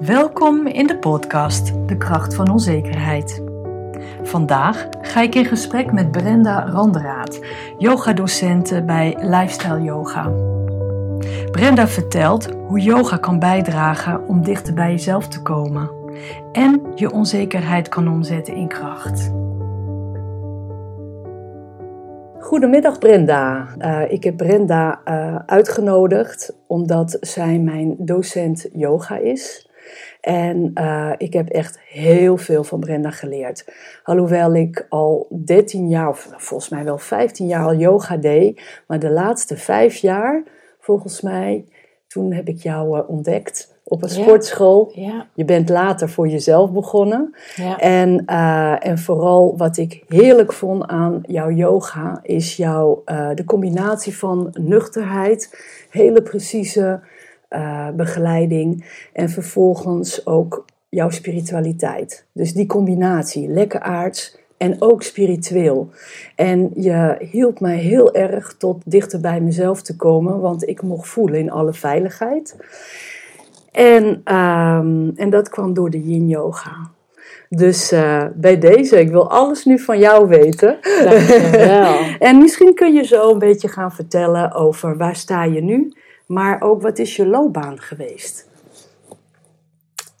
Welkom in de podcast De Kracht van Onzekerheid. Vandaag ga ik in gesprek met Brenda Randeraad, yogadocente bij Lifestyle Yoga. Brenda vertelt hoe yoga kan bijdragen om dichter bij jezelf te komen en je onzekerheid kan omzetten in kracht. Goedemiddag Brenda. Uh, ik heb Brenda uh, uitgenodigd omdat zij mijn docent yoga is. En uh, ik heb echt heel veel van Brenda geleerd. Alhoewel ik al 13 jaar, of volgens mij wel 15 jaar al yoga deed. Maar de laatste vijf jaar, volgens mij, toen heb ik jou ontdekt op een sportschool. Ja. Je bent later voor jezelf begonnen. Ja. En, uh, en vooral wat ik heerlijk vond aan jouw yoga is jouw, uh, de combinatie van nuchterheid, hele precieze uh, begeleiding en vervolgens ook jouw spiritualiteit. Dus die combinatie, lekker aards en ook spiritueel. En je hielp mij heel erg tot dichter bij mezelf te komen, want ik mocht voelen in alle veiligheid. En, um, en dat kwam door de yin yoga. Dus uh, bij deze, ik wil alles nu van jou weten. Dankjewel. en misschien kun je zo een beetje gaan vertellen over waar sta je nu, maar ook wat is je loopbaan geweest?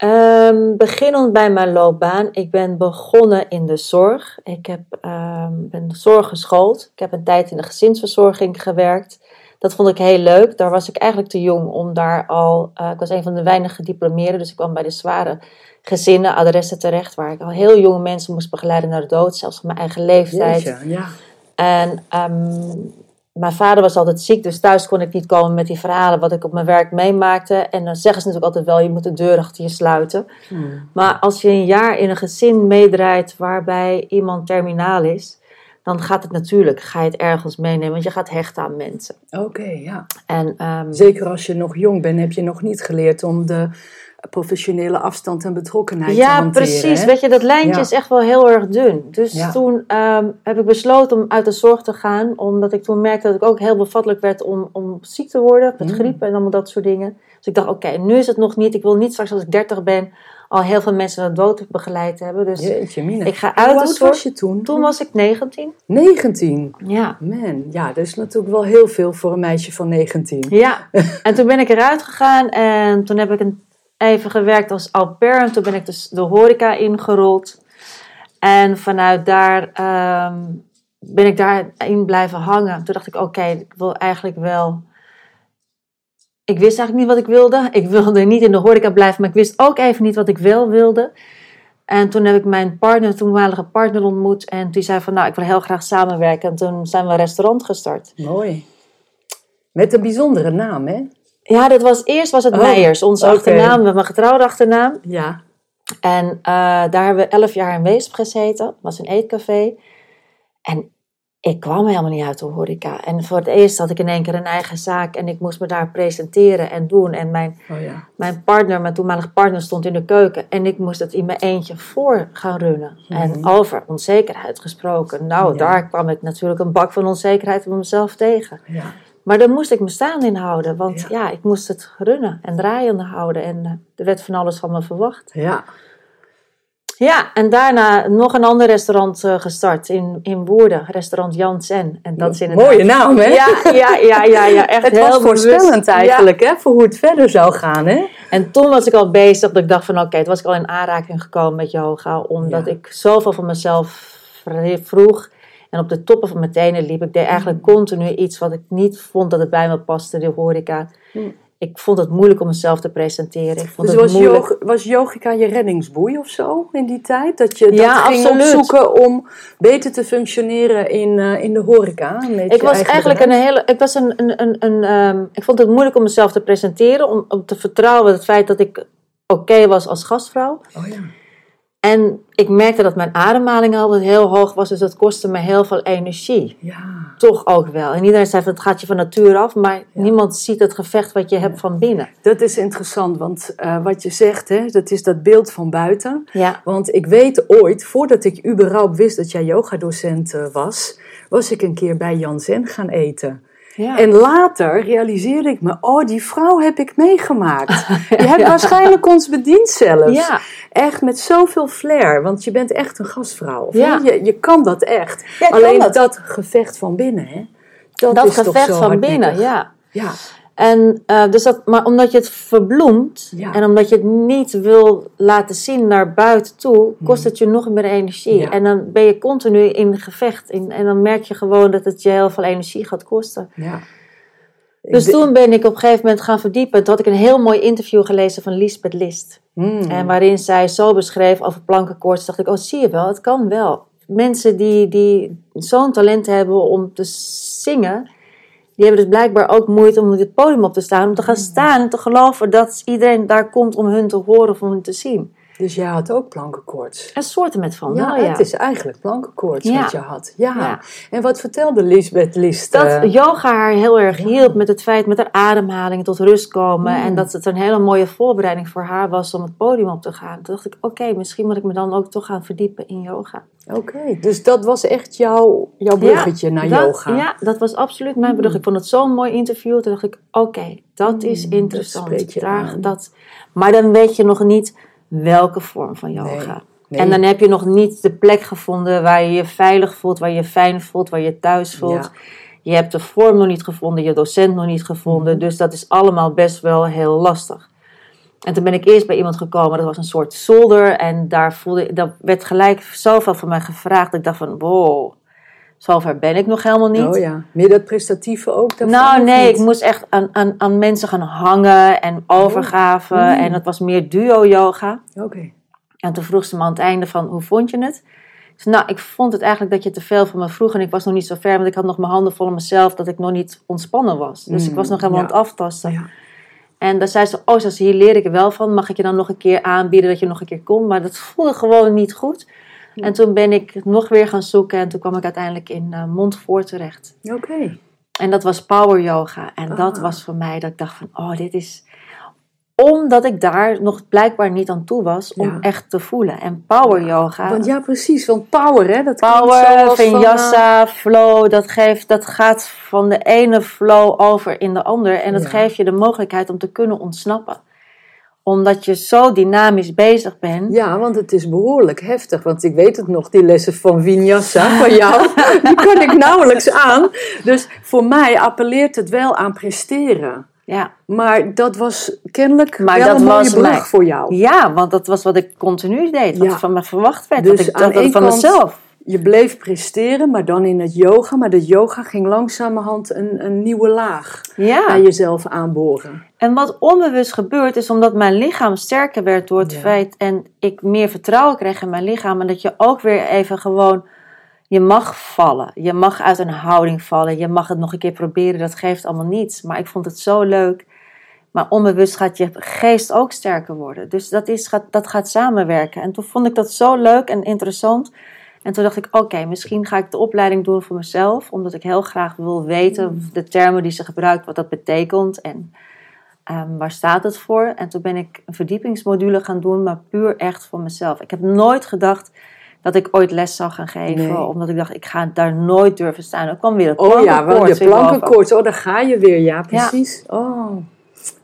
Um, beginnend bij mijn loopbaan, ik ben begonnen in de zorg. Ik heb, um, ben zorg geschoold. Ik heb een tijd in de gezinsverzorging gewerkt. Dat vond ik heel leuk. Daar was ik eigenlijk te jong om daar al. Uh, ik was een van de weinige gediplomeerden, dus ik kwam bij de zware gezinnen, adressen terecht, waar ik al heel jonge mensen moest begeleiden naar de dood, zelfs op mijn eigen leeftijd. Jeetje, ja. En um, mijn vader was altijd ziek, dus thuis kon ik niet komen met die verhalen wat ik op mijn werk meemaakte. En dan zeggen ze natuurlijk altijd wel, je moet de deur achter je sluiten. Hmm. Maar als je een jaar in een gezin meedraait waarbij iemand terminaal is, dan gaat het natuurlijk, ga je het ergens meenemen, want je gaat hechten aan mensen. Oké, ja. En, um, Zeker als je nog jong bent, heb je nog niet geleerd om de professionele afstand en betrokkenheid ja, te hanteren. Ja, precies. Weet je, dat lijntje is echt wel heel erg dun. Dus toen um, heb ik besloten om uit de zorg te gaan, omdat ik toen merkte dat ik ook heel bevattelijk werd om, om ziek te worden, met mm. griep en allemaal dat soort dingen. Dus ik dacht, oké, nu is het nog niet. Ik wil niet straks als ik 30 ben al heel veel mensen naar de dood begeleid hebben. Dus Jeetje, Mina. ik ga uit Hoe oud was je toen? Toen was ik 19. 19? Ja. Man, ja, dat is natuurlijk wel heel veel voor een meisje van 19. Ja, en toen ben ik eruit gegaan en toen heb ik een, even gewerkt als au pair. En toen ben ik dus de horeca ingerold. En vanuit daar um, ben ik daarin blijven hangen. Toen dacht ik, oké, ik wil eigenlijk wel ik wist eigenlijk niet wat ik wilde. Ik wilde niet in de horeca blijven, maar ik wist ook even niet wat ik wel wilde. En toen heb ik mijn partner, toenmalige partner ontmoet. En die zei van, nou, ik wil heel graag samenwerken. En toen zijn we een restaurant gestart. Mooi. Met een bijzondere naam, hè? Ja, dat was, eerst was het oh, Meijers, onze okay. achternaam. Een getrouwde achternaam. Ja. En uh, daar hebben we elf jaar in Weesp gezeten. Het was een eetcafé. En ik kwam helemaal niet uit de horeca. En voor het eerst had ik in één keer een eigen zaak en ik moest me daar presenteren en doen. En mijn, oh ja. mijn partner, mijn toenmalige partner, stond in de keuken en ik moest het in mijn eentje voor gaan runnen. En mhm. over onzekerheid gesproken. Nou, daar kwam ik natuurlijk een bak van onzekerheid op mezelf tegen. Ja. Maar daar moest ik me staan in houden, want ja. ik moest het runnen en draaiende houden. En uh, er werd van alles van me verwacht. Ja. Ja, en daarna nog een ander restaurant uh, gestart in, in Woerden, restaurant Jansen. En dat is inderdaad... Mooie naam, hè? Ja, ja, ja, ja, ja echt het heel was voorspellend eigenlijk, hè, voor hoe het verder zou gaan, hè? En toen was ik al bezig, dat ik dacht van oké, okay, toen was ik al in aanraking gekomen met yoga, omdat ja. ik zoveel van mezelf vroeg en op de toppen van mijn tenen liep. Ik deed eigenlijk mm. continu iets wat ik niet vond dat het bij me paste, de horeca. Mm ik vond het moeilijk om mezelf te presenteren. Ik vond dus was, yoga, was yogica je reddingsboei of zo in die tijd? Dat je dat ja, ging absoluut. opzoeken om beter te functioneren in, uh, in de horeca? ik was eigenlijk een hele. Ik, was een, een, een, een um, ik vond het moeilijk om mezelf te presenteren, om, om te vertrouwen het feit dat ik oké okay was als gastvrouw. Oh ja. En ik merkte dat mijn ademhaling altijd heel hoog was, dus dat kostte me heel veel energie. Ja. Toch ook wel. En iedereen zei, het gaat je van nature af, maar niemand ziet het gevecht wat je hebt van binnen. Dat is interessant, want uh, wat je zegt, hè, dat is dat beeld van buiten. Ja. Want ik weet ooit, voordat ik überhaupt wist dat jij yogadocent uh, was, was ik een keer bij Jan Zen gaan eten. Ja. En later realiseerde ik me, oh, die vrouw heb ik meegemaakt. Je hebt waarschijnlijk ons bediend zelfs. Ja. Echt met zoveel flair, want je bent echt een gastvrouw. Of Ja. Je, je kan dat echt. Ja, Alleen dat. dat. gevecht van binnen, hè? Dat, dat is toch gevecht zo van binnen, ja. Ja, En, eh, dus dat, maar omdat je het verbloemt Ja. en omdat je het niet wil laten zien naar buiten toe, kost het je nog meer energie. Hmm. Ja. En dan ben je continu in gevecht. In, en dan merk je gewoon dat het je heel veel energie gaat kosten. ja. Dus de- toen ben ik op een gegeven moment gaan verdiepen. Toen had ik een heel mooi interview gelezen van Lisbeth List. Hmm. En waarin zij zo beschreef over plankenkoorts, dacht ik, oh zie je wel, het kan wel. Mensen die, die zo'n talent hebben om te zingen, die hebben dus blijkbaar ook moeite om op het podium op te staan. Om te gaan staan en te geloven dat iedereen daar komt om hun te horen of om hun te zien. Dus jij had ook plankenkoorts. En soorten met van, Ja, ja. het is eigenlijk plankenkoorts Ja. wat je had. Ja. Ja. En wat vertelde Lisbeth List? Dat eh, yoga haar heel erg hielp met het feit met haar ademhaling tot rust komen. Mm. En dat het een hele mooie voorbereiding voor haar was om het podium op te gaan. Toen dacht ik, oké, misschien moet ik me dan ook toch gaan verdiepen in yoga. Oké, dus dat was echt jouw, jouw bruggetje naar dat, yoga. Ja, dat was absoluut mijn brug. Ik vond het zo'n mooi interview. Toen dacht ik, oké, dat is Mm, interessant. dat Daar- dat, maar dan weet je nog niet welke vorm van yoga. nee. En dan heb je nog niet de plek gevonden waar je je veilig voelt, waar je je fijn voelt, waar je je thuis voelt. Je hebt de vorm nog niet gevonden, je docent nog niet gevonden. Mhm. Dus dat is allemaal best wel heel lastig. En toen ben ik eerst bij iemand gekomen, dat was een soort zolder. En daar voelde, dat werd gelijk zoveel van mij gevraagd. Dat ik dacht van, wow, zover ben ik nog helemaal niet. Oh ja, meer dat prestatieve ook daarvan? Nou nee, ik moest echt aan, aan, aan mensen gaan hangen en overgaven. Mm. En het was meer duo-yoga. Oké. En toen vroeg ze me aan het einde van, hoe vond je het? Ik zei, nou, ik vond het eigenlijk dat je te veel van me vroeg. En ik was nog niet zo ver, want ik had nog mijn handen vol in mezelf. Dat ik nog niet ontspannen was. Dus ik was nog helemaal ja. aan het aftasten. Ja. En dan zei ze, oh, ze, hier leer ik er wel van. Mag ik je dan nog een keer aanbieden dat je nog een keer komt? Maar dat voelde gewoon niet goed. En toen ben ik nog weer gaan zoeken. En toen kwam ik uiteindelijk in uh, Montfort terecht. Oké. En dat was power yoga. En dat Ah. was voor mij dat ik dacht van, oh, dit is... Omdat ik daar nog blijkbaar niet aan toe was om Ja. echt te voelen. En power yoga... Want ja, precies, want power, hè? Dat Power, zoals van, eh, vinyasa, flow, dat, geeft, dat gaat van de ene flow over in de ander. En dat Ja. geeft je de mogelijkheid om te kunnen ontsnappen. Omdat je zo dynamisch bezig bent. Ja, want het is behoorlijk heftig. Want ik weet het nog, die lessen van Vinyasa van jou, die kan ik nauwelijks aan. Dus voor mij appelleert het wel aan presteren. Ja. Maar dat was kennelijk Maar wel dat een mooie was brug voor jou. ja, want dat was wat ik continu deed. Wat Ja. van me verwacht werd. Dus dat ik aan van kant- mezelf. Je bleef presteren, maar dan in het yoga. Maar de yoga ging langzamerhand een, een nieuwe laag Ja. bij jezelf aanboren. En wat onbewust gebeurt is omdat mijn lichaam sterker werd door het Ja. feit en ik meer vertrouwen kreeg in mijn lichaam en dat je ook weer even gewoon je mag vallen. Je mag uit een houding vallen. Je mag het nog een keer proberen. Dat geeft allemaal niets. Maar ik vond het zo leuk. Maar onbewust gaat je geest ook sterker worden. Dus dat, is, gaat, dat gaat samenwerken. En toen vond ik dat zo leuk en interessant. En toen dacht ik, oké, misschien ga ik de opleiding doen voor mezelf. Omdat ik heel graag wil weten de termen die ze gebruikt, wat dat betekent. En Ehm, waar staat het voor? En toen ben ik een verdiepingsmodule gaan doen, maar puur echt voor mezelf. Ik heb nooit gedacht dat ik ooit les zou gaan geven, Nee. omdat ik dacht, ik ga daar nooit durven staan. Er kwam weer het Oh ja, want weer boven. plankenkoorts, oh daar ga je weer, ja precies. Oh.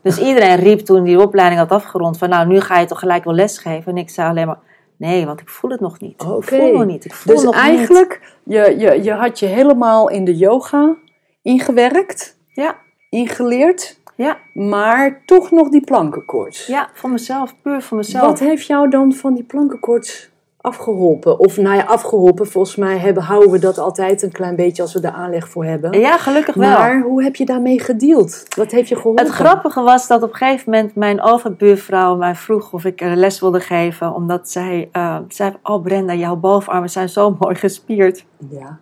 Dus iedereen riep toen die opleiding had afgerond van, nou nu ga je toch gelijk wel les geven. En ik zei alleen maar, nee, want ik voel het nog niet. Oké. Ik voel nog niet. Ik voel Dus nog eigenlijk, je, je, je had je helemaal in de yoga ingewerkt. Ja, ingeleerd, ja, maar toch nog die plankenkoorts. ja, voor mezelf, puur voor mezelf. Wat heeft jou dan van die plankenkoorts afgeholpen? Of nou ja, afgeholpen, volgens mij hebben, houden we dat altijd een klein beetje als we er aanleg voor hebben. Ja, gelukkig wel. Maar hoe heb je daarmee gedeeld? Wat heeft je geholpen? Het grappige was dat op een gegeven moment mijn overbuurvrouw mij vroeg of ik er les wilde geven. Omdat zij eh, zei, oh Brenda, jouw bovenarmen zijn zo mooi gespierd. Ja.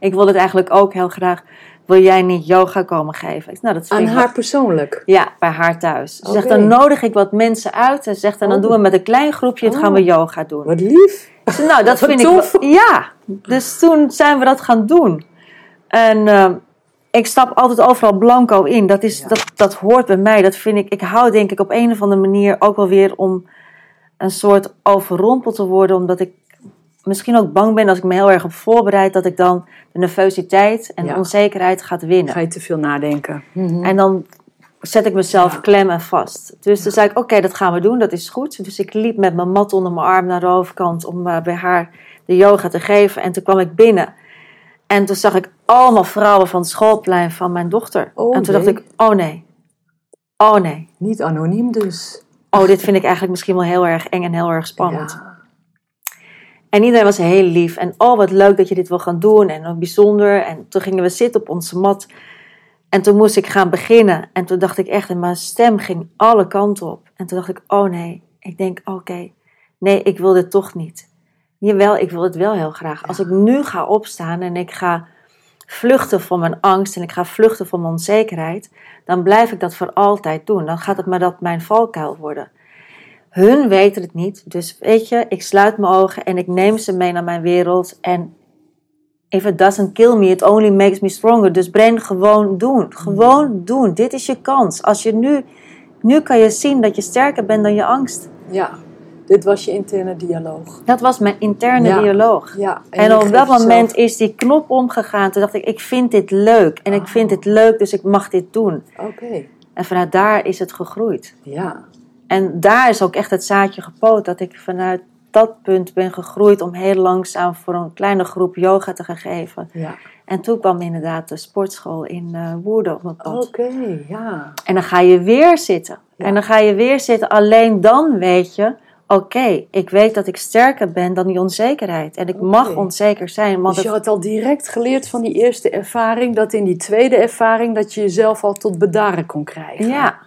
Ik wil het eigenlijk ook heel graag. Wil jij niet yoga komen geven? Ik, nou, dat Aan haar persoonlijk? Ja, bij haar thuis. Ze zegt, dan nodig ik wat mensen uit. En zegt, en dan Oh. doen we met een klein groepje, het gaan we Oh. yoga doen. Wat lief. Nou, dat vind tof. ik Ja, dus toen zijn we dat gaan doen. En eh, ik stap altijd overal blanco in. Dat, is, Ja. dat, dat hoort bij mij. Dat vind ik, ik hou denk ik op een of andere manier ook wel weer om een soort overrompeld te worden. Omdat ik misschien ook bang ben als ik me heel erg op voorbereid, dat ik dan de nervositeit en Ja. de onzekerheid gaat winnen. Ga je te veel nadenken. Mhm. En dan zet ik mezelf Ja. klem en vast. Dus toen zei ik, oké, dat gaan we doen, dat is goed. Dus ik liep met mijn mat onder mijn arm naar de overkant om eh, bij haar de yoga te geven. En toen kwam ik binnen. En toen zag ik allemaal vrouwen van het schoolplein van mijn dochter. Oh, en toen nee. dacht ik, oh nee. Oh nee. Niet anoniem dus. Oh, dit vind ik eigenlijk misschien wel heel erg eng en heel erg spannend. Ja. En iedereen was heel lief. En oh, wat leuk dat je dit wil gaan doen. En wat bijzonder. En toen gingen we zitten op onze mat. En toen moest ik gaan beginnen. En toen dacht ik echt, en mijn stem ging alle kanten op. En toen dacht ik, oh nee. Ik denk, oké. Nee, ik wil dit toch niet. Jawel, ik wil het wel heel graag. Als ik nu ga opstaan en ik ga vluchten van mijn angst en ik ga vluchten van mijn onzekerheid, dan blijf ik dat voor altijd doen. Dan gaat het maar dat mijn valkuil worden. Hun weten het niet, dus weet je, ik sluit mijn ogen en ik neem ze mee naar mijn wereld. En if it doesn't kill me, it only makes me stronger. Dus Bren, gewoon doen. Gewoon doen. Dit is je kans. Als je nu, nu kan je zien dat je sterker bent dan je angst. ja, dit was je interne dialoog. Dat was mijn interne Ja. dialoog. Ja, En, op dat moment is die knop omgegaan. Toen dacht ik, ik vind dit leuk. En ik vind dit leuk, dus ik mag dit doen. Oké, En vanuit daar is het gegroeid. ja. En daar is ook echt het zaadje gepoot. Dat ik vanuit dat punt ben gegroeid om heel langzaam voor een kleine groep yoga te gaan geven. Ja, En toen kwam inderdaad de sportschool in eh Woerden op mijn pad. oké, ja. En dan ga je weer zitten. Ja. En dan ga je weer zitten. Alleen dan weet je, oké, ik weet dat ik sterker ben dan die onzekerheid. En ik mag onzeker zijn. Want Dus je had al direct geleerd van die eerste ervaring, dat in die tweede ervaring, dat je jezelf al tot bedaren kon krijgen. ja.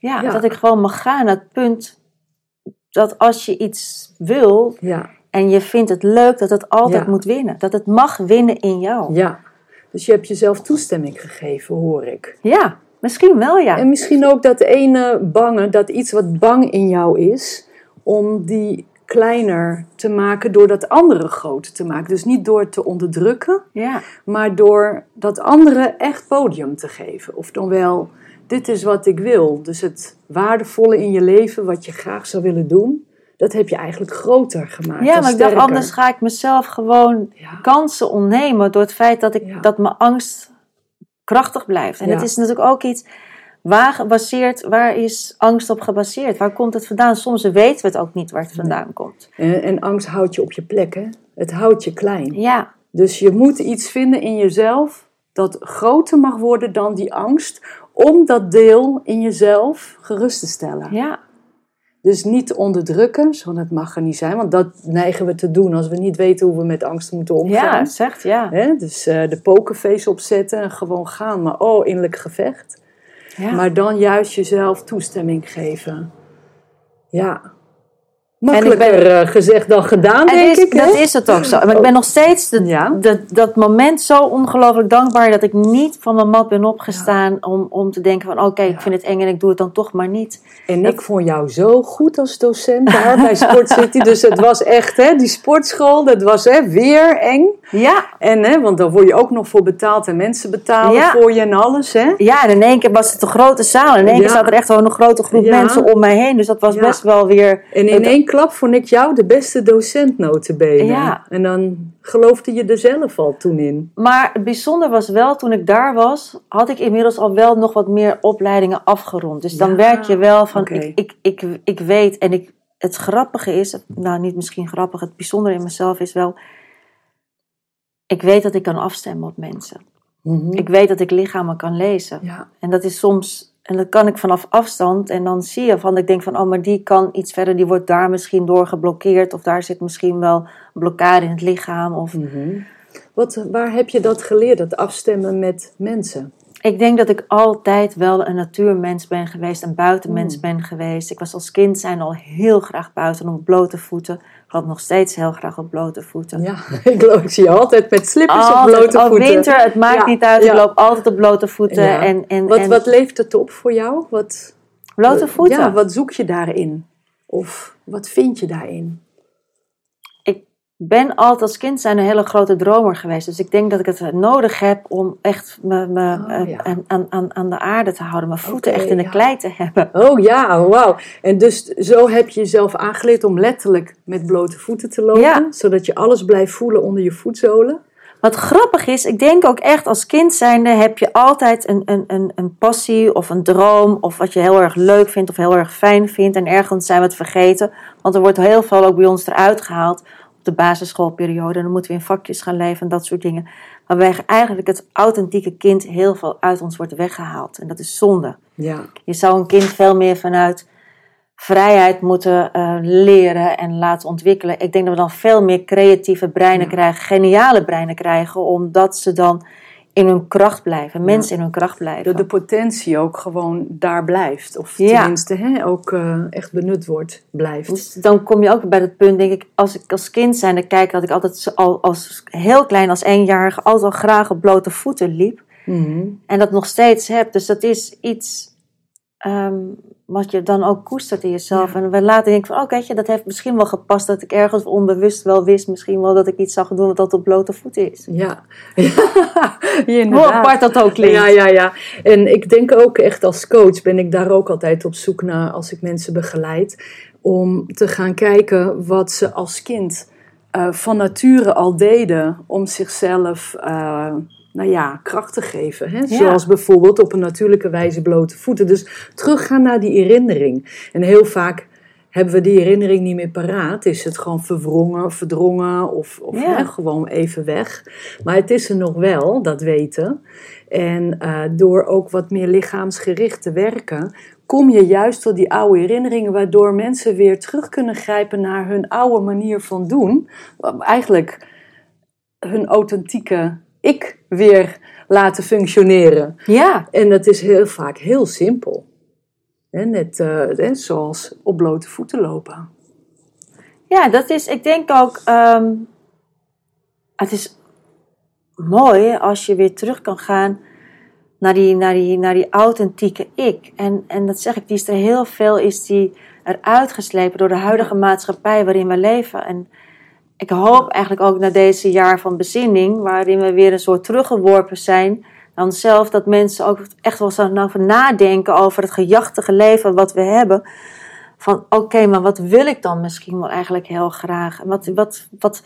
Ja. Ja. dat ik gewoon mag gaan naar het punt dat als je iets wil Ja, en je vindt het leuk, dat het altijd Ja. moet winnen. Dat het mag winnen in jou. ja. Dus je hebt jezelf toestemming gegeven, hoor ik. Ja, misschien wel ja. En misschien ook dat ene bange, dat iets wat bang in jou is, om die kleiner te maken door dat andere groter te maken. Dus niet door te onderdrukken, Ja, maar door dat andere echt podium te geven. Of dan wel, dit is wat ik wil. Dus het waardevolle in je leven, wat je graag zou willen doen, dat heb je eigenlijk groter gemaakt. ja maar ik dacht, anders ga ik mezelf gewoon Ja. kansen ontnemen door het feit dat, ik, Ja. dat mijn angst krachtig blijft. En het is natuurlijk ook iets waar gebaseerd, waar is angst op gebaseerd? Waar komt het vandaan? Soms weten we het ook niet waar het vandaan komt. En, en angst houdt je op je plek, hè? Het houdt je klein. Ja, Dus je moet iets vinden in jezelf dat groter mag worden dan die angst, om dat deel in jezelf gerust te stellen. ja, Dus niet onderdrukken, zo dat mag er niet zijn, want dat neigen we te doen als we niet weten hoe we met angst moeten ja, omgaan. zegt ja. Dus eh, de pokerface opzetten en gewoon gaan, maar oh, innerlijk gevecht. Maar dan juist jezelf toestemming geven. Ja. Makkelijker eh, gezegd dan gedaan, En denk is, ik. hè? dat is het ook zo. Maar ik ben nog steeds de, Ja. de- dat moment zo ongelooflijk dankbaar dat ik niet van mijn mat ben opgestaan om, om te denken van oké, ik vind het eng en ik doe het dan toch maar niet. En ik vond jou zo goed als docent daar bij Sport City. Dus het was echt, hè, die sportschool, dat was hè, weer eng. Ja, En, hè, want daar word je ook nog voor betaald en mensen betalen voor je en alles. Hè? ja, en in één keer was het een grote zaal. En in één keer zat er echt gewoon een grote groep mensen om mij heen. Dus dat was best wel weer... En in één klap vond ik jou de beste docent notabene. Ja. En dan geloofde je er zelf al toen in. Maar het bijzonder was wel, toen ik daar was, had ik inmiddels al wel nog wat meer opleidingen afgerond. Dus dan Ja, werk je wel van, ik, ik, ik, ik weet en ik, het grappige is, nou niet misschien grappig, het bijzondere in mezelf is wel, ik weet dat ik kan afstemmen op mensen. Mhm. Ik weet dat ik lichamen kan lezen. Ja, En dat is soms, en dat kan ik vanaf afstand. En dan zie je van, ik denk van, oh, maar die kan iets verder. Die wordt daar misschien door geblokkeerd. Of daar zit misschien wel een blokkade in het lichaam. Of, Mhm. Wat, waar heb je dat geleerd, dat afstemmen met mensen? Ik denk dat ik altijd wel een natuurmens ben geweest. Een buitenmens Mm. ben geweest. Ik was als kind zijn al heel graag buiten op blote voeten. Ik loop nog steeds heel graag op blote voeten. Ja, ik, loop, ik zie je altijd met slippers op blote voeten. winter, het maakt Ja, niet uit. ja. Ik loop altijd op blote voeten. Ja. En, en, Wat, en wat levert het op voor jou? Wat, blote voeten. Ja, wat zoek je daarin? Of wat vind je daarin? Ben altijd als kind zijn een hele grote dromer geweest. Dus ik denk dat ik het nodig heb om echt me, me Oh, ja. eh, aan, aan, aan de aarde te houden. Mijn voeten echt in de ja. klei te hebben. Oh ja, wauw. En dus zo heb je jezelf aangeleerd om letterlijk met blote voeten te lopen. Ja. Zodat je alles blijft voelen onder je voetzolen. Wat grappig is, ik denk ook echt als kind zijnde heb je altijd een, een, een, een passie of een droom of wat je heel erg leuk vindt of heel erg fijn vindt. En ergens zijn we het vergeten, want er wordt heel veel ook bij ons eruit gehaald de basisschoolperiode. Dan moeten we in vakjes gaan leven en dat soort dingen. Waarbij eigenlijk het authentieke kind heel veel uit ons wordt weggehaald. En dat is zonde. Ja, Je zou een kind veel meer vanuit vrijheid moeten eh, leren en laten ontwikkelen. Ik denk dat we dan veel meer creatieve breinen Ja. krijgen, geniale breinen krijgen, omdat ze dan in hun kracht blijven, mensen in hun kracht blijven. dat de potentie ook gewoon daar blijft. Of Ja. tenminste hè, ook eh, echt benut wordt, blijft. Dus dan kom je ook bij het punt, denk ik, als ik als kind zijn, dan kijk dat ik altijd al als heel klein, als eenjarige, altijd al graag op blote voeten liep. Mhm. En dat nog steeds heb. Dus dat is iets ehm, wat je dan ook koestert in jezelf. Ja. En we later denk ik van, oh weet je, dat heeft misschien wel gepast dat ik ergens onbewust wel wist, misschien wel dat ik iets zag doen wat dat op blote voeten is. Ja, ja Hoe apart dat ook klinkt. Ja, ja, ja. En ik denk ook echt als coach ben ik daar ook altijd op zoek naar als ik mensen begeleid. Om te gaan kijken wat ze als kind eh, van nature al deden om zichzelf eh, nou ja, kracht te geven. Hè? Ja. Zoals bijvoorbeeld op een natuurlijke wijze blote voeten. Dus teruggaan naar die herinnering. En heel vaak hebben we die herinnering niet meer paraat. Is het gewoon verwrongen, verdrongen of, of Ja. hè, gewoon even weg. Maar het is er nog wel, dat weten. En eh, door ook wat meer lichaamsgericht te werken, kom je juist tot die oude herinneringen, waardoor mensen weer terug kunnen grijpen naar hun oude manier van doen. Eigenlijk hun authentieke ik weer laten functioneren. Ja, En dat is heel vaak heel simpel. Net eh, zoals op blote voeten lopen. ja, dat is, ik denk ook, ehm, het is mooi als je weer terug kan gaan naar die, naar die, naar die authentieke ik. En, en dat zeg ik, die is er heel veel, is die eruit geslepen door de huidige maatschappij waarin we leven. En ik hoop eigenlijk ook na deze jaar van bezinning, waarin we weer een soort teruggeworpen zijn naar onszelf, dat mensen ook echt wel eens over nadenken over het gejachtige leven wat we hebben. Van oké, maar wat wil ik dan misschien wel eigenlijk heel graag? En wat, wat, wat,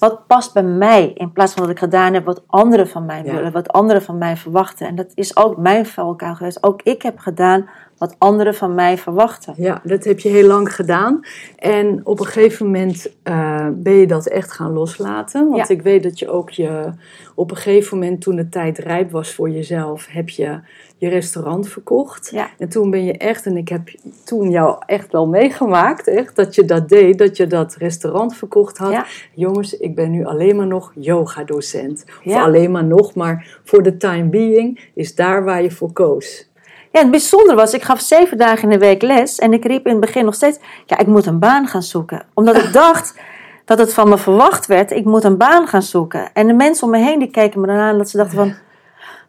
wat past bij mij? In plaats van dat ik gedaan heb wat anderen van mij Ja. willen, wat anderen van mij verwachten. En dat is ook mijn valkuil geweest. Ook ik heb gedaan wat anderen van mij verwachten. Ja, dat heb je heel lang gedaan. En op een gegeven moment eh, ben je dat echt gaan loslaten. Want Ja. ik weet dat je ook je, op een gegeven moment, toen de tijd rijp was voor jezelf, heb je je restaurant verkocht. Ja. En toen ben je echt, en ik heb toen jou echt wel meegemaakt, echt, dat je dat deed, dat je dat restaurant verkocht had. Ja. Jongens, ik ben nu alleen maar nog yoga-docent. Of Ja. alleen maar nog, maar voor de time being is daar waar je voor koos. Ja, het bijzondere was, ik gaf zeven dagen in de week les. En ik riep in het begin nog steeds, ja, ik moet een baan gaan zoeken. Omdat ik dacht dat het van me verwacht werd, ik moet een baan gaan zoeken. En de mensen om me heen, die keken me dan aan, dat ze dachten van...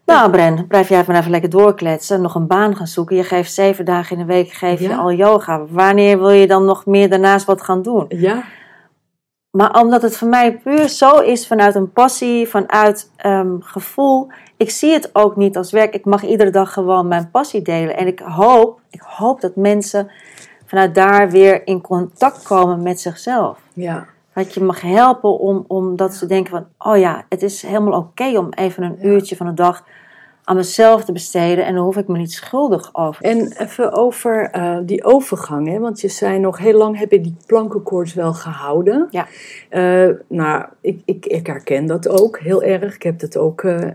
Nou Bren, blijf jij even even lekker doorkletsen, nog een baan gaan zoeken. Je geeft zeven dagen in de week, geef je al yoga. Wanneer wil je dan nog meer daarnaast wat gaan doen? Ja, Maar omdat het voor mij puur zo is vanuit een passie, vanuit ehm, gevoel. Ik zie het ook niet als werk. Ik mag iedere dag gewoon mijn passie delen. En ik hoop, ik hoop dat mensen vanuit daar weer in contact komen met zichzelf. ja. Dat je mag helpen om, om dat ze denken van... Oh ja, het is helemaal oké om even een uurtje van de dag aan mezelf te besteden. En dan hoef ik me niet schuldig over. En even over eh, die overgang, hè? want je zei nog heel lang heb je die plankenkoorts wel gehouden. Ja. Eh, nou, ik, ik, ik herken dat ook heel erg. Ik heb dat ook. eh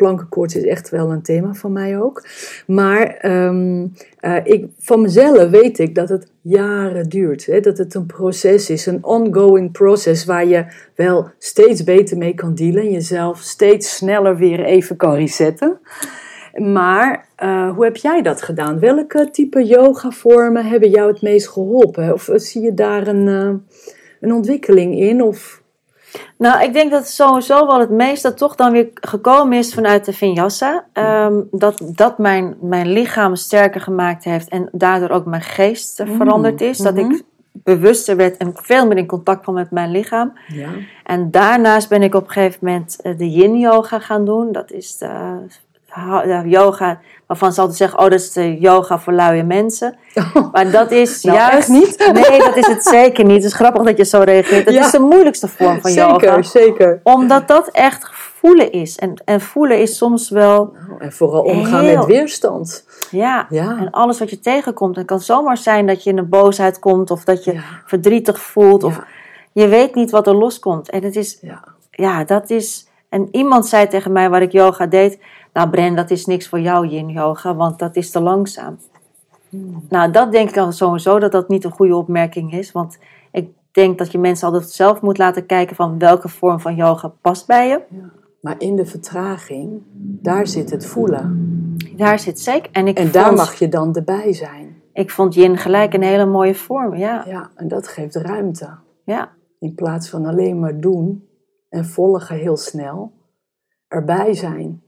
plankenkoorts is echt wel een thema van mij ook. Maar ehm, eh, ik, van mezelf weet ik dat het jaren duurt. Hè? Dat het een proces is, een ongoing proces waar je wel steeds beter mee kan dealen. En jezelf steeds sneller weer even kan resetten. Maar eh, hoe heb jij dat gedaan? Welke type yoga-vormen hebben jou het meest geholpen? Of zie je daar een, eh, een ontwikkeling in? Of, Nou, ik denk dat sowieso wel het meeste toch dan weer gekomen is vanuit de vinyasa. Ehm, dat dat mijn, mijn lichaam sterker gemaakt heeft en daardoor ook mijn geest Mm, veranderd is. Dat mhm. ik bewuster werd en veel meer in contact kwam met mijn lichaam. Ja. En daarnaast ben ik op een gegeven moment eh, de yin yoga gaan doen. Dat is de, de yoga waarvan ze altijd zeggen, oh dat is de yoga voor luie mensen. Maar dat is Nou, juist niet? Nee, dat is het zeker niet. Het is grappig dat je zo reageert. Het Ja. is de moeilijkste vorm van yoga. Zeker, zeker. Omdat dat echt voelen is. En, en voelen is soms wel, En vooral omgaan Heel- met weerstand. ja, Ja. en alles wat je tegenkomt. Het kan zomaar zijn dat je in een boosheid komt of dat je Ja. verdrietig voelt. Of je weet niet wat er loskomt. En het is, Ja. ja, dat is. En iemand zei tegen mij waar ik yoga deed. Nou, Bren, dat is niks voor jou, yin yoga, want dat is te langzaam. Nou, dat denk ik al sowieso dat dat niet een goede opmerking is. Want ik denk dat je mensen altijd zelf moet laten kijken van welke vorm van yoga past bij je. Maar in de vertraging, daar zit het voelen. Daar zit zeker. En ik, En daar mag je dan erbij zijn. ik vond yin gelijk een hele mooie vorm. Ja, Ja, en dat geeft ruimte. ja. In plaats van alleen maar doen en volgen heel snel, erbij zijn.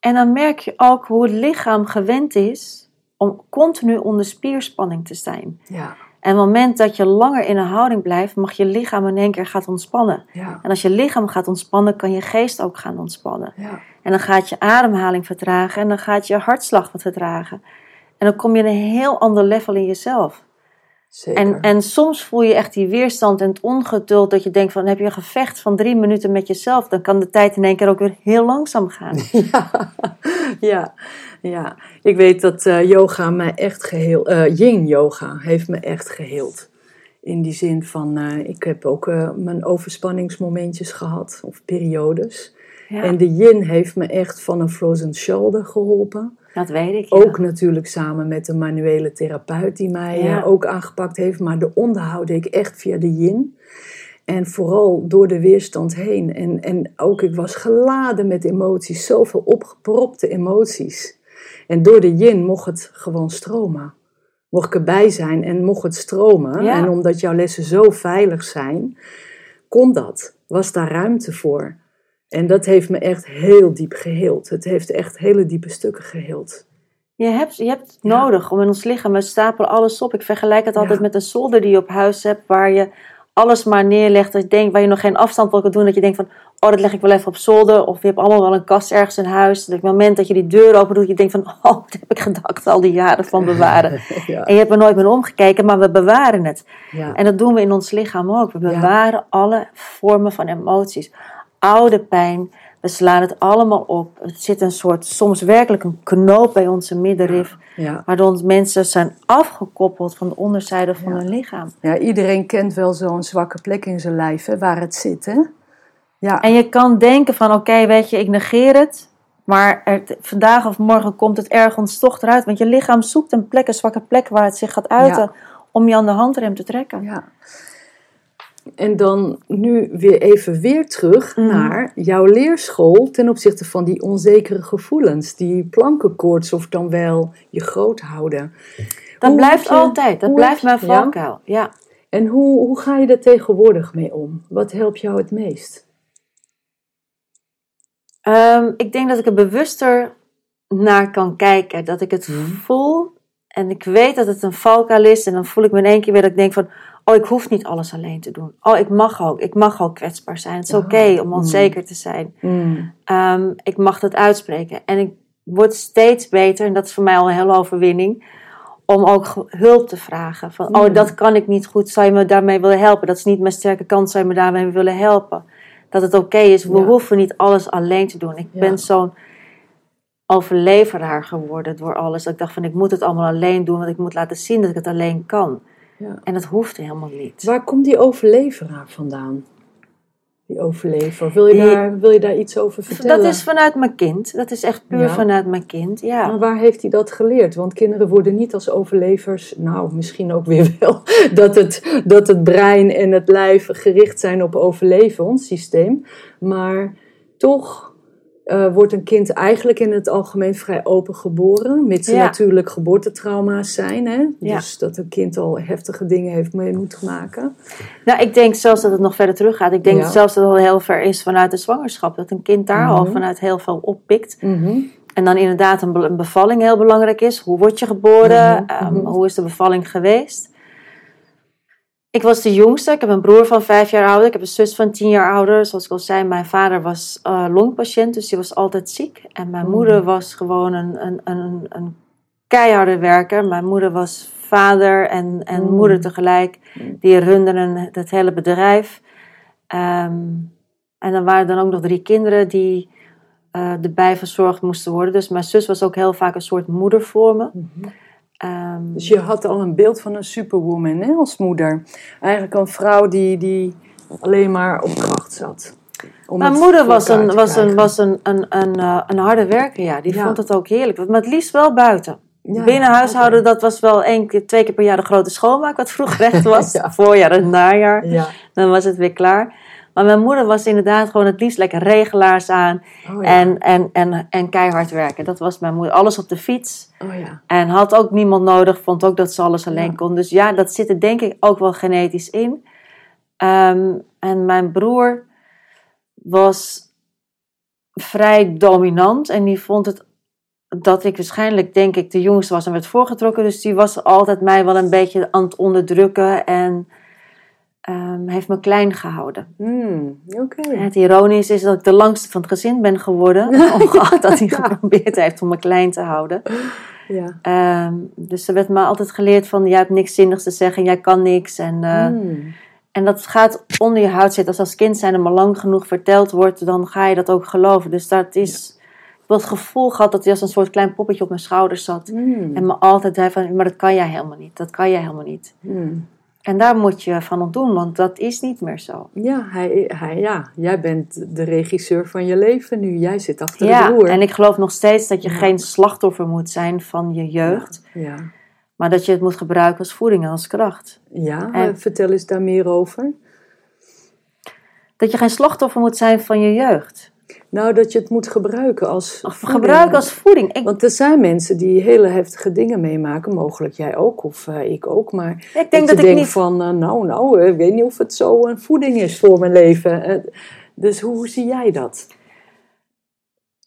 En dan merk je ook hoe het lichaam gewend is om continu onder spierspanning te zijn. Ja, En op het moment dat je langer in een houding blijft, mag je lichaam in één keer gaan ontspannen. ja, En als je lichaam gaat ontspannen, kan je geest ook gaan ontspannen. ja. En dan gaat je ademhaling vertragen en dan gaat je hartslag wat vertragen. En dan kom je in een heel ander level in jezelf. Zeker. En, en soms voel je echt die weerstand en het ongeduld dat je denkt van heb je een gevecht van drie minuten met jezelf, dan kan de tijd in één keer ook weer heel langzaam gaan. Ja, ja, ja. Ik weet dat eh, yoga mij echt geheel, eh yin yoga heeft me echt geheeld. In die zin van, eh, ik heb ook mijn overspanningsmomentjes gehad, of periodes. Ja, En de yin heeft me echt van een frozen shoulder geholpen. dat weet ik. ja. Ook natuurlijk samen met de manuele therapeut die mij Ja. eh, ook aangepakt heeft. Maar de onderhoud deed ik echt via de yin. En vooral door de weerstand heen. En, en ook ik was geladen met emoties. Zoveel opgepropte emoties. En door de yin mocht het gewoon stromen. Mocht ik erbij zijn en mocht het stromen. Ja. En omdat jouw lessen zo veilig zijn, kon dat. Was daar ruimte voor. En dat heeft me echt heel diep geheeld. Het heeft echt hele diepe stukken geheeld. Je hebt, je hebt het Ja. nodig om in ons lichaam, we stapelen alles op. Ik vergelijk het altijd Ja. met een zolder die je op huis hebt, waar je alles maar neerlegt. Dat je denkt, waar je nog geen afstand wil doen, dat je denkt van, oh, dat leg ik wel even op zolder. Of je hebt allemaal wel een kast ergens in huis. Dat op het moment dat je die deur open doet, je denkt van, oh, wat heb ik gedacht al die jaren van bewaren. Ja, En je hebt er nooit meer omgekeken, maar we bewaren het. En dat doen we in ons lichaam ook. We bewaren alle vormen van emoties. Oude pijn, we slaan het allemaal op. Het zit een soort, soms werkelijk een knoop bij onze middenrif. ja. Waardoor mensen zijn afgekoppeld van de onderzijde van Ja. hun lichaam. ja, iedereen kent wel zo'n zwakke plek in zijn lijf, hè, waar het zit. Hè? Ja, En je kan denken van, oké, weet je, ik negeer het. Maar er, vandaag of morgen komt het ergens toch eruit. Want je lichaam zoekt een plek, een zwakke plek waar het zich gaat uiten. Om je aan de handrem te trekken. ja. En dan nu weer even weer terug Mhm. naar jouw leerschool ten opzichte van die onzekere gevoelens, die plankenkoorts of dan wel je groot houden. Dat Hoe blijft je- altijd. Dat blijft mijn ja? valkuil. ja. En hoe, hoe ga je er tegenwoordig mee om? Wat helpt jou het meest? Ehm, ik denk dat ik er bewuster naar kan kijken. Dat ik het Mhm. voel en ik weet dat het een valkuil is. En dan voel ik me in één keer weer dat ik denk van... Oh, ik hoef niet alles alleen te doen. Oh, ik mag ook. Ik mag ook kwetsbaar zijn. Het is Ah, oké om mhm. onzeker te zijn. Mm. Ehm, ik mag dat uitspreken. En ik word steeds beter, en dat is voor mij al een hele overwinning... om ook hulp te vragen. Van, oh, Mhm. dat kan ik niet goed. Zou je me daarmee willen helpen? Dat is niet mijn sterke kant. Zou je me daarmee willen helpen? Dat het oké is. We Ja. hoeven niet alles alleen te doen. Ik Ja. ben zo'n overleveraar geworden door alles. Dat ik dacht van, ik moet het allemaal alleen doen. Want ik moet laten zien dat ik het alleen kan. Ja. En dat hoeft helemaal niet. Waar komt die overleveraar vandaan? Die overlever. Wil je, Die- daar, wil je daar iets over vertellen? Dat is vanuit mijn kind. Dat is echt puur Ja. vanuit mijn kind. Ja. Maar waar heeft hij dat geleerd? Want kinderen worden niet als overlevers, nou misschien ook weer wel, dat het, dat het brein en het lijf gericht zijn op overleven, ons systeem. Maar toch eh, wordt een kind eigenlijk in het algemeen vrij open geboren, mits er Ja. natuurlijk geboortetrauma's zijn. Hè? Ja. Dus dat een kind al heftige dingen heeft mee moeten maken. Nou, ik denk zelfs dat het nog verder terug gaat. Ik denk Ja. zelfs dat het al heel ver is vanuit de zwangerschap. Dat een kind daar al Mhm. vanuit heel veel oppikt. Mhm. En dan inderdaad een bevalling heel belangrijk is. Hoe word je geboren? Mhm, Ehm, mhm. hoe is de bevalling geweest? Ik was de jongste. Ik heb een broer van vijf jaar ouder. Ik heb een zus van tien jaar ouder. Zoals ik al zei, mijn vader was uh, longpatiënt, dus die was altijd ziek. En mijn Mm. moeder was gewoon een, een, een, een keiharde werker. Mijn moeder was vader en, en Mm. moeder tegelijk. Die runden het hele bedrijf. Ehm, en dan waren er dan ook nog drie kinderen die eh, erbij verzorgd moesten worden. Dus mijn zus was ook heel vaak een soort moeder voor me. Ehm, Dus je had al een beeld van een superwoman hè, als moeder. Eigenlijk een vrouw die, die alleen maar op kracht zat. Om Mijn moeder was een, was een, was een, een, een, eh, een harde werker, ja. Die Ja. vond het ook heerlijk. Maar het liefst wel buiten. Ja, Binnen huishouden, dat was wel één keer, twee keer per jaar de grote schoonmaak, wat vroeger echt was. Ja. Voorjaar en najaar. Ja. Dan was het weer klaar. Maar mijn moeder was inderdaad gewoon het liefst lekker regelaars aan. Oh, ja. En, en, en, en keihard werken. Dat was mijn moeder. Alles op de fiets. oh ja. En had ook niemand nodig. Vond ook dat ze alles alleen Ja. kon. Dus ja, dat zit er denk ik ook wel genetisch in. Ehm, en mijn broer was vrij dominant. En die vond het dat ik waarschijnlijk, denk ik, de jongste was en werd voorgetrokken. Dus die was altijd mij wel een beetje aan het onderdrukken. En ehm, heeft me klein gehouden. Hmm. Het ironisch is dat ik de langste van het gezin ben geworden. Ongeacht dat hij geprobeerd heeft om me klein te houden. Ja. Ehm, dus er werd me altijd geleerd van, jij hebt niks zinnigs te zeggen, jij kan niks. En, eh, Hmm. en dat gaat onder je huid zitten. Als als kind zijn er maar lang genoeg verteld wordt, dan ga je dat ook geloven. Dus dat is, ik heb het gevoel gehad dat hij als een soort klein poppetje op mijn schouders zat. Hmm. En me altijd zei van, maar dat kan jij helemaal niet, dat kan jij helemaal niet. En daar moet je van ontdoen, want dat is niet meer zo. Ja, hij, hij, ja, jij bent de regisseur van je leven nu. Jij zit achter Ja, het roer. en ik geloof nog steeds dat je Ja. geen slachtoffer moet zijn van je jeugd. Ja, Maar dat je het moet gebruiken als voeding en als kracht. ja En- vertel eens daar meer over. Dat je geen slachtoffer moet zijn van je jeugd. Nou, dat je het moet gebruiken als voeding. gebruiken als voeding. Ik, Want er zijn mensen die hele heftige dingen meemaken. Mogelijk jij ook, of eh, ik ook. Maar ik denk dat, ik niet... van, eh, nou, nou, ik weet niet of het zo een voeding is voor mijn leven. Eh, dus hoe zie jij dat?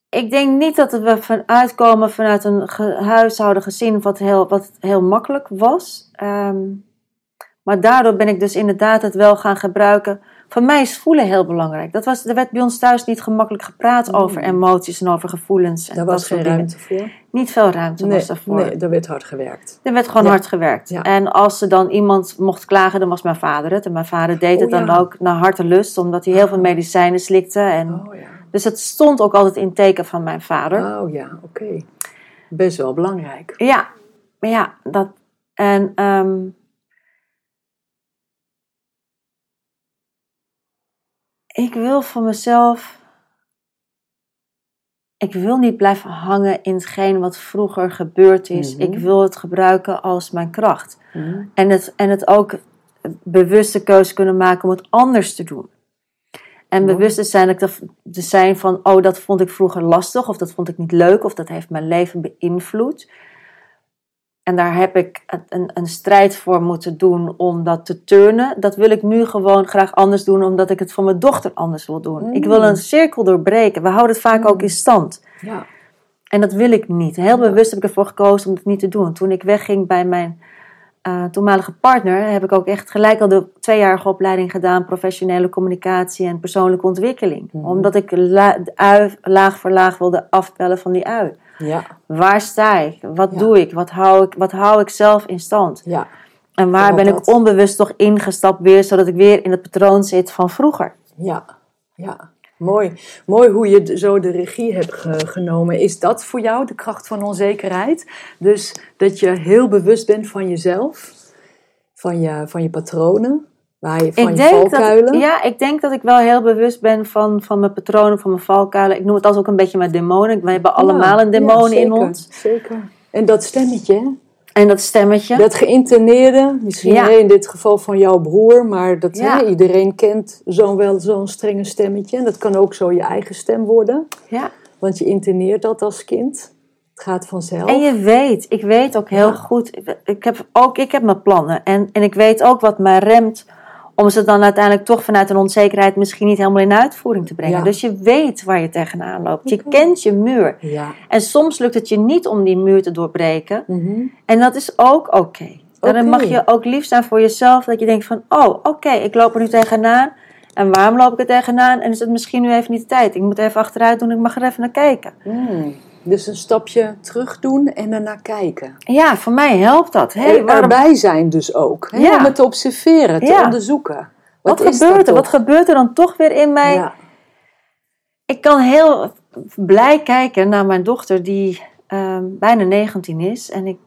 Ik denk niet dat we vanuit komen vanuit een ge- huishouden gezin wat heel, wat heel makkelijk was. Ehm, maar daardoor ben ik dus inderdaad het wel gaan gebruiken. Voor mij is voelen heel belangrijk. Dat was, er werd bij ons thuis niet gemakkelijk gepraat Mm. over emoties en over gevoelens. En Daar dat was geen ruimte voor. Niet veel ruimte Nee, was daarvoor. nee, daar werd hard gewerkt. Er werd gewoon Ja. hard gewerkt. Ja. En als er dan iemand mocht klagen, dan was mijn vader het. En mijn vader deed het Oh, dan ook naar hartelust, omdat hij heel veel medicijnen slikte. En, Oh ja. Dus het stond ook altijd in teken van mijn vader. Oh ja, oké. Best wel belangrijk. Ja, maar ja, dat. En. ehm, ik wil voor mezelf. Ik wil niet blijven hangen in hetgeen wat vroeger gebeurd is. Mhm. Ik wil het gebruiken als mijn kracht. Hm. En het, en het ook bewuste keuze kunnen maken om het anders te doen. En bewust te zijn, dat te zijn van, oh, dat vond ik vroeger lastig, of dat vond ik niet leuk, of dat heeft mijn leven beïnvloed. En daar heb ik een, een strijd voor moeten doen om dat te turnen. Dat wil ik nu gewoon graag anders doen, omdat ik het voor mijn dochter anders wil doen. Mm. Ik wil een cirkel doorbreken. We houden het vaak ook in stand. Ja. En dat wil ik niet. Heel bewust heb ik ervoor gekozen om het niet te doen. Toen ik wegging bij mijn eh, toenmalige partner, heb ik ook echt gelijk al de tweejarige opleiding gedaan, professionele communicatie en persoonlijke ontwikkeling. Mhm. Omdat ik la- ui laag voor laag wilde afpellen van die ui. Ja. Waar sta ik? Wat Ja. doe ik? Wat hou ik? Wat hou ik zelf in stand? Ja. En waar ben dat. ik onbewust toch ingestapt weer, zodat ik weer in het patroon zit van vroeger? Ja. Ja. Mooi. Mooi hoe je zo de regie hebt ge- genomen. Is dat voor jou de kracht van onzekerheid? Dus dat je heel bewust bent van jezelf, van je, van je patronen, waar je, van ik je denk valkuilen. Dat, ja, ik denk dat ik wel heel bewust ben van, van mijn patronen, van mijn valkuilen. Ik noem het als ook een beetje mijn demonen. We hebben allemaal Ja, een demon ja, in ons. Zeker. En dat stemmetje, hè? En dat stemmetje. dat geïnterneerde, misschien Ja. in dit geval van jouw broer, maar dat Ja. iedereen kent zo'n wel zo'n strenge stemmetje. En dat kan ook zo je eigen stem worden, ja. want je interneert dat als kind. Het gaat vanzelf. En je weet, ik weet ook heel goed, ik heb ook ik heb mijn plannen. En, en ik weet ook wat mij remt om ze dan uiteindelijk toch vanuit een onzekerheid misschien niet helemaal in uitvoering te brengen. Ja. Dus je weet waar je tegenaan loopt. Je kent je muur. Ja. En soms lukt het je niet om die muur te doorbreken. Mhm. En dat is ook oké. Daarin mag je ook lief zijn voor jezelf. Dat je denkt van, oh, oké, ik loop er nu tegenaan. En waarom loop ik er tegenaan? En is het misschien nu even niet de tijd? Ik moet even achteruit doen, ik mag er even naar kijken. Hmm. Dus een stapje terug doen en ernaar kijken. Ja, voor mij helpt dat. Hey, en waarom... erbij zijn dus ook. Hè? Ja. Om het te observeren, te Ja. onderzoeken. Wat, gebeurt er? Wat gebeurt er dan toch weer in mij? Ja. Ik kan heel blij kijken naar mijn dochter die ehm, bijna 19 is. En ik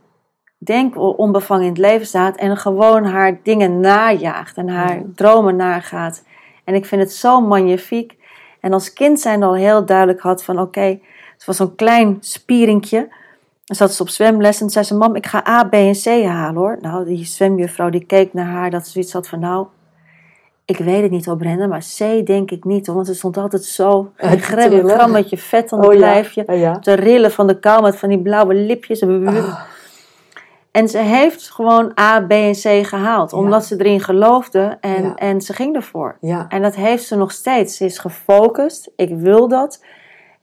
denk wel onbevangen in het leven staat. En gewoon haar dingen najaagt. En haar dromen nagaat. En ik vind het zo magnifiek. En als kind zijn al heel duidelijk had van oké. Het was zo'n klein spierinkje. Dan zat ze op zwemles en zei ze: Mam, ik ga A, B en C halen hoor. Nou, die zwemjuffrouw die keek naar haar, dat ze zoiets had van: Nou, ik weet het niet hoor, Brenda, maar C denk ik niet hoor. Want ze stond altijd zo, een grammetje vet aan het Oh lijfje. Ja, ja. Te rillen van de kou met van die blauwe lipjes. Ah, En ze heeft gewoon A, B en C gehaald. Ja. Omdat ze erin geloofde en, en ze ging ervoor. En dat heeft ze nog steeds. Ze is gefocust. Ik wil dat.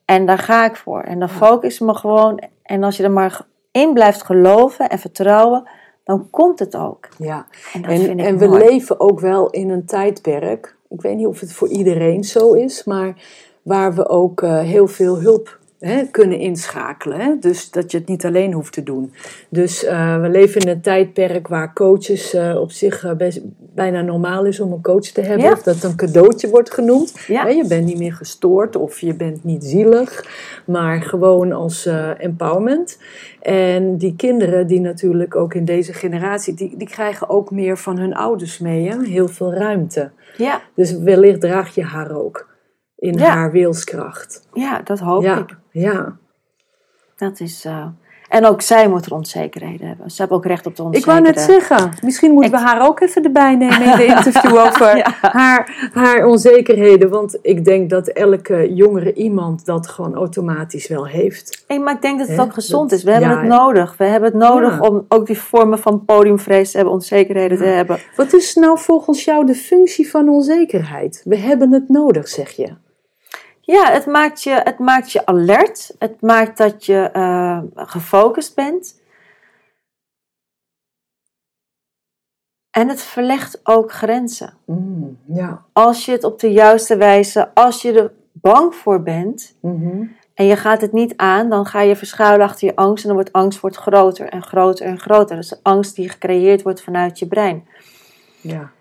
En daar ga ik voor. En dan focus ik me gewoon. En als je er maar in blijft geloven en vertrouwen, dan komt het ook. ja. En dat En, vind ik en we leven ook wel in een tijdperk. Ik weet niet of het voor iedereen zo is, maar waar we ook eh, heel veel hulp hè, kunnen inschakelen. Hè? Dus dat je het niet alleen hoeft te doen. Dus eh, we leven in een tijdperk waar coaches eh, op zich eh, best, bijna normaal is om een coach te hebben. Ja. Of dat een cadeautje wordt genoemd. Ja. Je bent niet meer gestoord of je bent niet zielig, maar gewoon als empowerment. En die kinderen die natuurlijk ook in deze generatie, die, die krijgen ook meer van hun ouders mee. Hè? Heel veel ruimte. Ja, Dus wellicht draag je haar ook in Ja. haar wilskracht. ja, dat hoop ja, ik. ja. Dat is, eh, En ook zij moet er onzekerheden hebben. Ze hebben ook recht op de Ik onzekerheid. wou net zeggen, misschien moeten we Ik- haar ook even erbij nemen in de interview over Ja. haar, haar onzekerheden. Want ik denk dat elke jongere iemand dat gewoon automatisch wel heeft. Hey, maar ik denk dat het ook gezond Dat- is. We hebben ja. het nodig. We hebben het nodig Ja. om ook die vormen van podiumvrees te hebben, onzekerheden te hebben. Wat is nou volgens jou de functie van onzekerheid? We hebben het nodig, zeg je. Ja, het maakt je, het maakt je alert. Het maakt dat je eh, gefocust bent. En het verlegt ook grenzen. Mm, ja. Als je het op de juiste wijze, als je er bang voor bent Mhm. en je gaat het niet aan, dan ga je verschuilen achter je angst en dan wordt angst wordt groter en groter en groter. Dus de angst die gecreëerd wordt vanuit je brein. ja.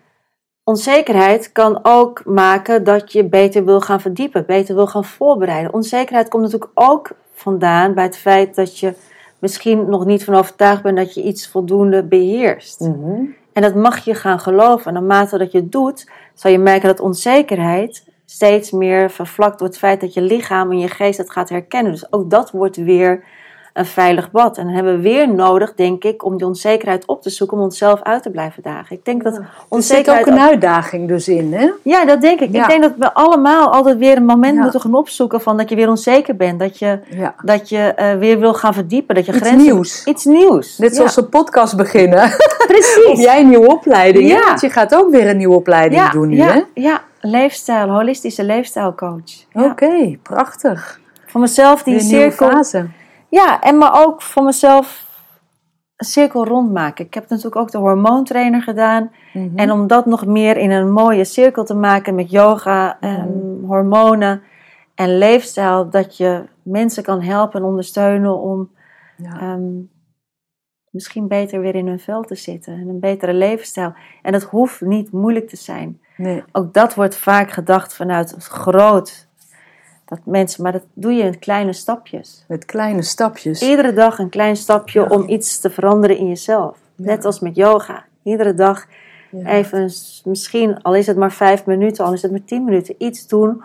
Onzekerheid kan ook maken dat je beter wil gaan verdiepen, beter wil gaan voorbereiden. Onzekerheid komt natuurlijk ook vandaan bij het feit dat je misschien nog niet van overtuigd bent dat je iets voldoende beheerst. Mhm. En dat mag je gaan geloven. En naarmate dat je het doet, zal je merken dat onzekerheid steeds meer vervlakt door het feit dat je lichaam en je geest het gaat herkennen. Dus ook dat wordt weer een veilig bad. En dan hebben we weer nodig, denk ik, om die onzekerheid op te zoeken, om onszelf uit te blijven dagen. Ik denk dat Er zit ook onzekerheid een uitdaging dus in, hè? ja, dat denk ik. Ja. Ik denk dat we allemaal altijd weer een moment Ja. moeten gaan opzoeken van dat je weer onzeker bent. Dat je, dat je eh, weer wil gaan verdiepen. Dat je Iets grenzen... nieuws. Iets nieuws. Net zoals een podcast beginnen. Precies. Of jij een nieuwe opleiding? Ja. Want je gaat ook weer een nieuwe opleiding doen ja, hè? ja, leefstijl, holistische leefstijlcoach. Oké, prachtig. Voor mezelf die cirkel. fase. Ja, en maar ook voor mezelf een cirkel rondmaken. Ik heb natuurlijk ook de hormoontrainer gedaan. Mhm. En om dat nog meer in een mooie cirkel te maken met yoga, en hormonen en leefstijl, dat je mensen kan helpen en ondersteunen om Ja. ehm, misschien beter weer in hun vel te zitten en een betere levensstijl. En dat hoeft niet moeilijk te zijn. Nee. Ook dat wordt vaak gedacht vanuit het groot. Dat mensen, maar dat doe je in kleine stapjes. Met kleine stapjes. Iedere dag een klein stapje Ja. om iets te veranderen in jezelf. Ja. Net als met yoga. Iedere dag Ja. even, misschien, al is het maar vijf minuten, al is het maar tien minuten, iets doen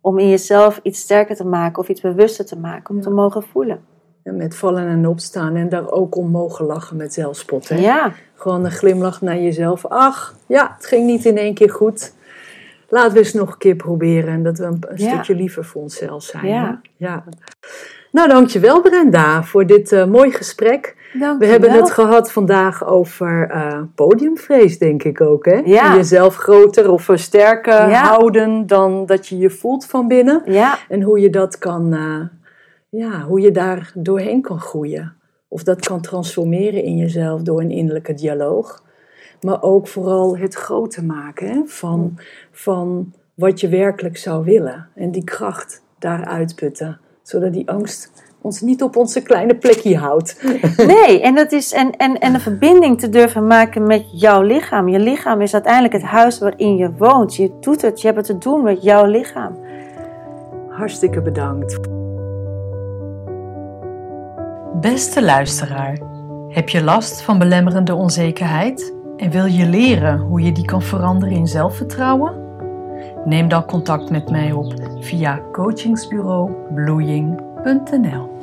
om in jezelf iets sterker te maken of iets bewuster te maken, om te mogen voelen. En met vallen en opstaan en daar ook om mogen lachen met zelfspot, hè? Ja, Gewoon een glimlach naar jezelf. Ach, ja, het ging niet in één keer goed. Laten we eens nog een keer proberen. En dat we een, een Ja. stukje liever voor onszelf zijn. Ja. ja. Nou, dankjewel Brenda voor dit eh mooi gesprek. We hebben het gehad vandaag over eh, podiumvrees, denk ik ook. Hè? Ja. En jezelf groter of sterker Ja. houden dan dat je je voelt van binnen. Ja, En hoe je dat kan, eh, ja, hoe je daar doorheen kan groeien. of dat kan transformeren in jezelf door een innerlijke dialoog. Maar ook vooral het groter maken hè, van, van wat je werkelijk zou willen. En die kracht daar uitputten. Zodat die angst ons niet op onze kleine plekje houdt. Nee, en, dat is, en, en, en een verbinding te durven maken met jouw lichaam. Je lichaam is uiteindelijk het huis waarin je woont. Je doet het, je hebt het te doen met jouw lichaam. Hartstikke bedankt. Beste luisteraar, heb je last van belemmerende onzekerheid en wil je leren hoe je die kan veranderen in zelfvertrouwen? Neem dan contact met mij op via coachingsbureau bloeiing.nl